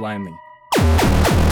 blindly.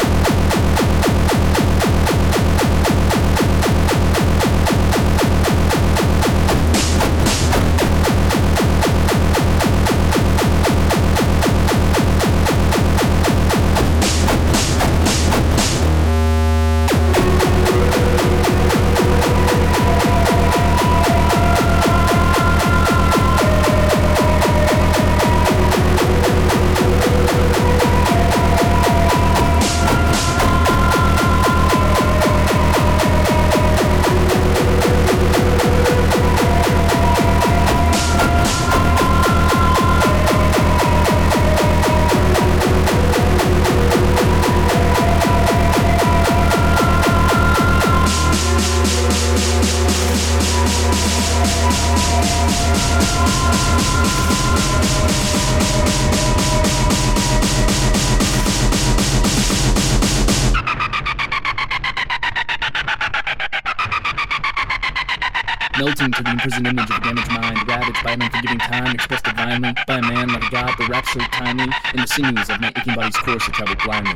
Melting to the imprisoned image of a damaged mind, ravaged by an unforgiving time, expressed divinely by a man like a god, the rap so timely, in the sinews of my aching body's course to travel blindly.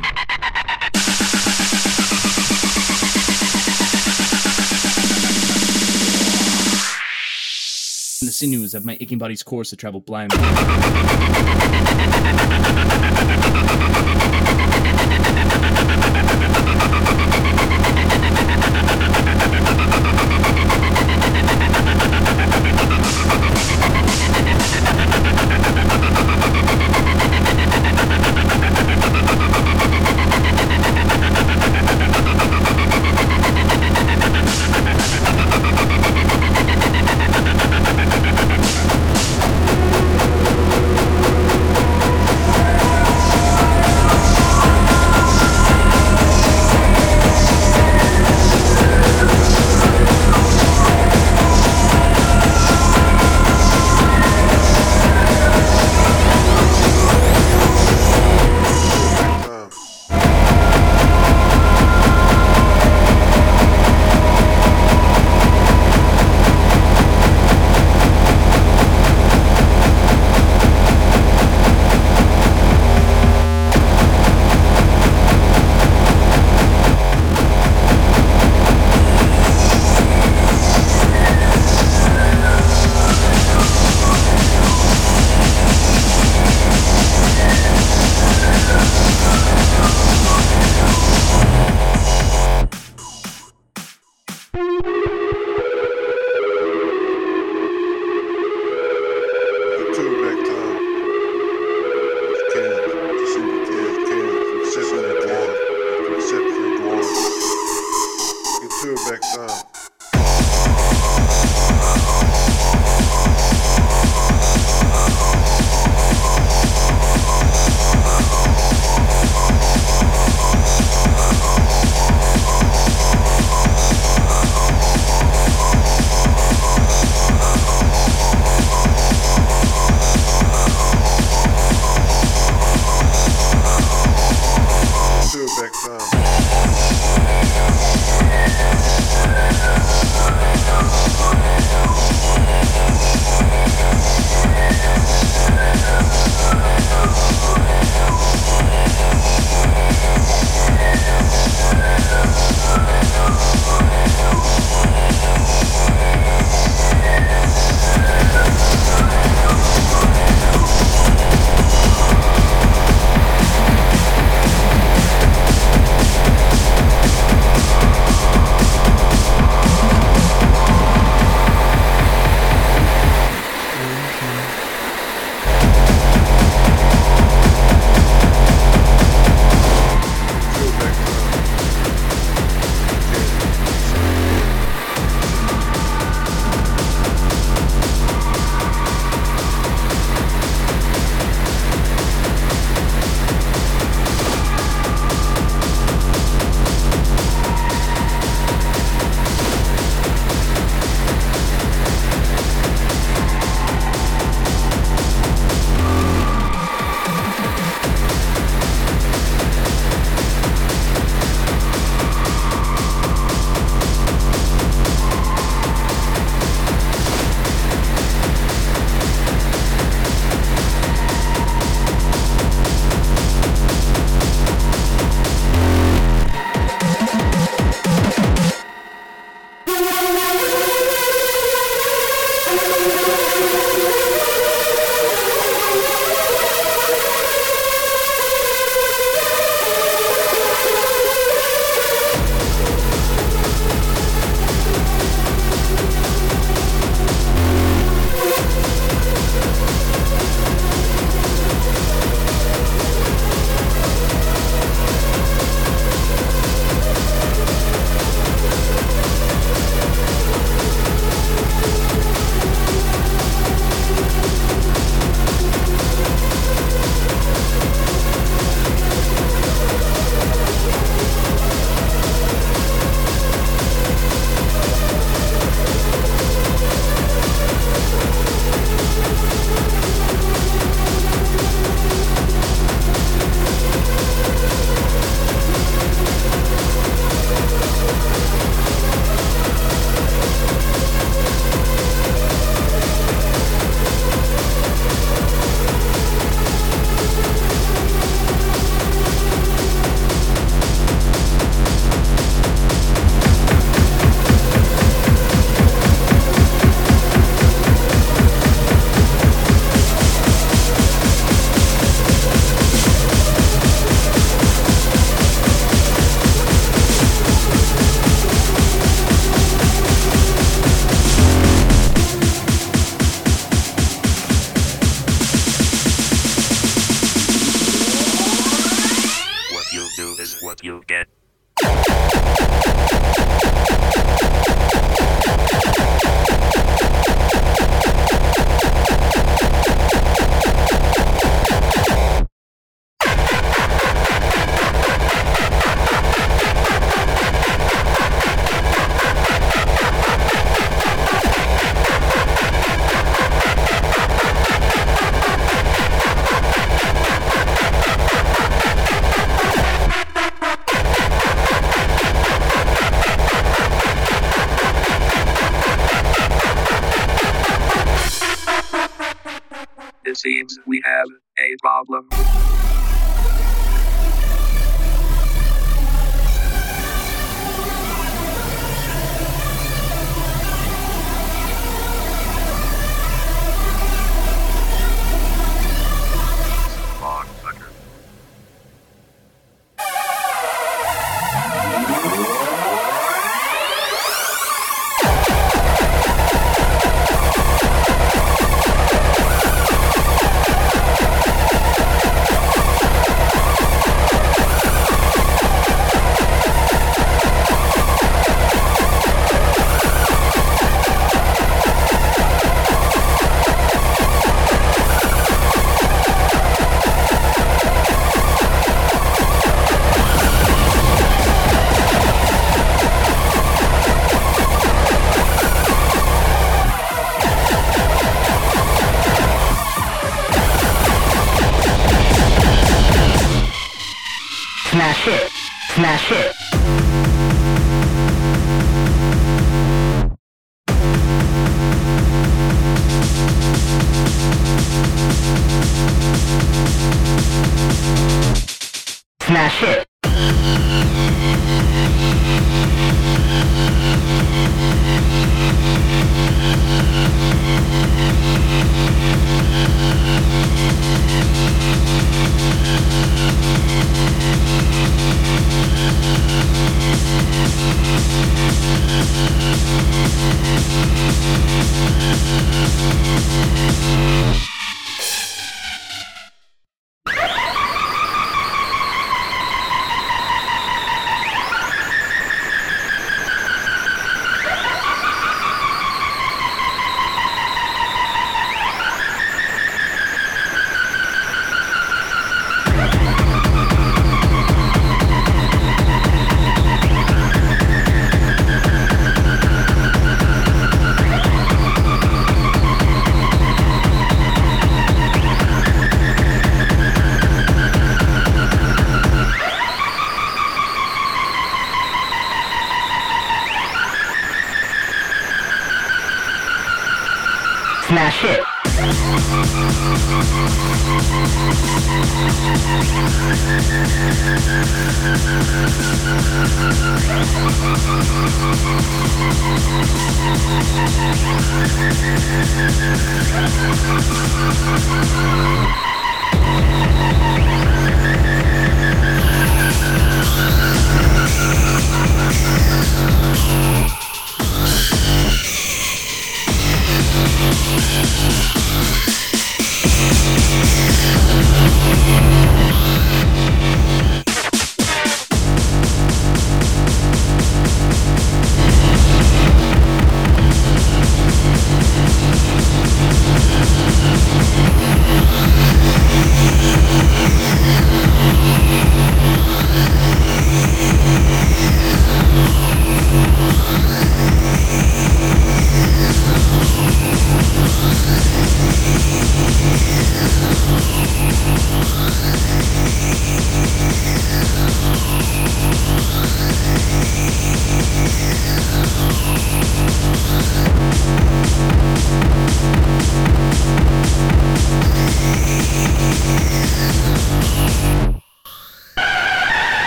In the sinews of my aching body's course to travel blindly. Seems we have a problem. Smash it. Smash it. Thank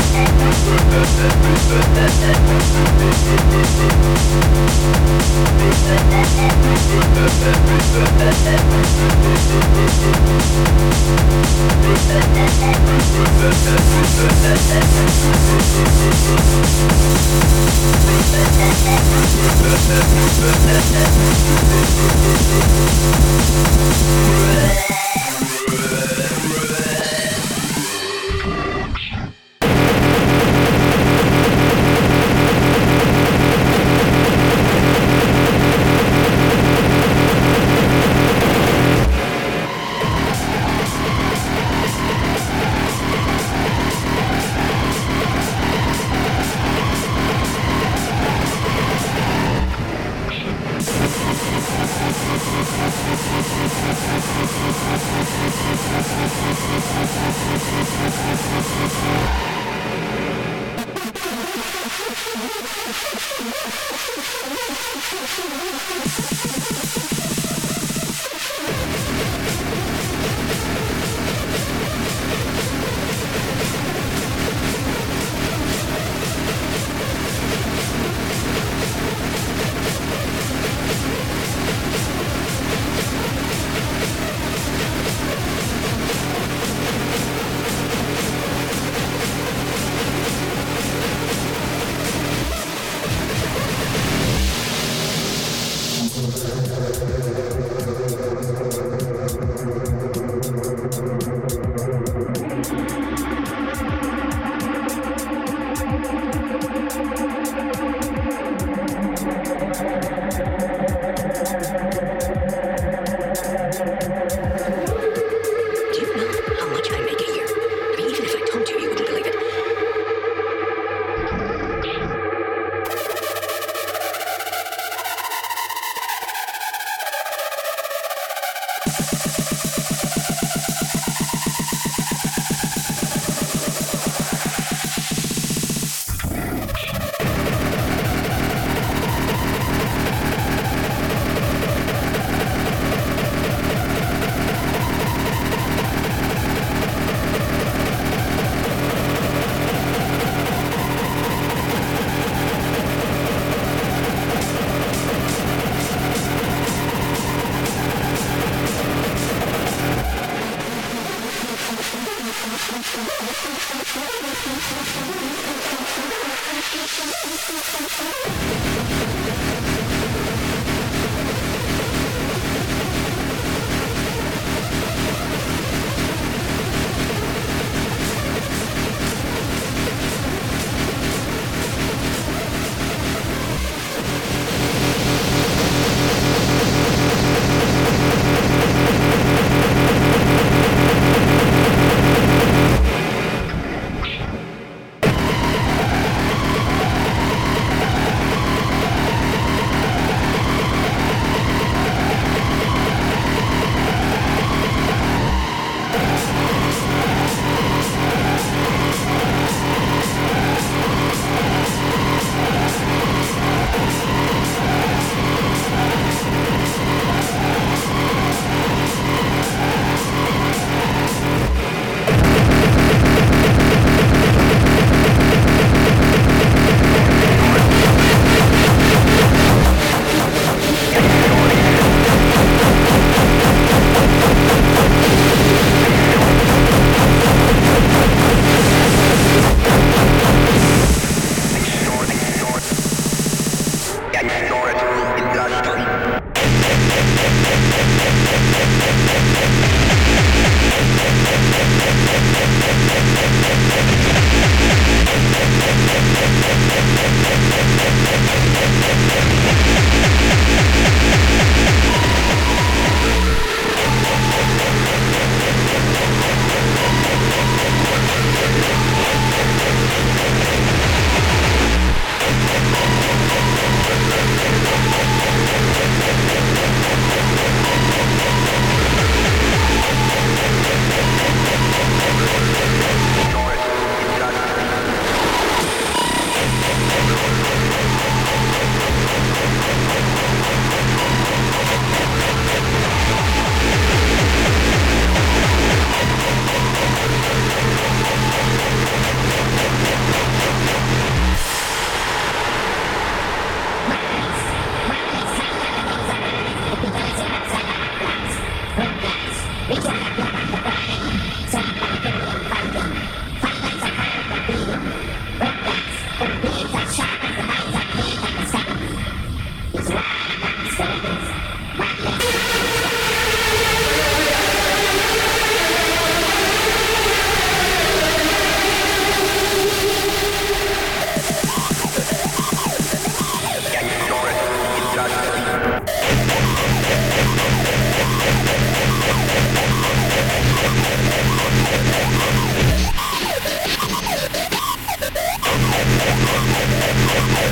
Yeah. I'm sorry. Yeah.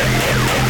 Yeah.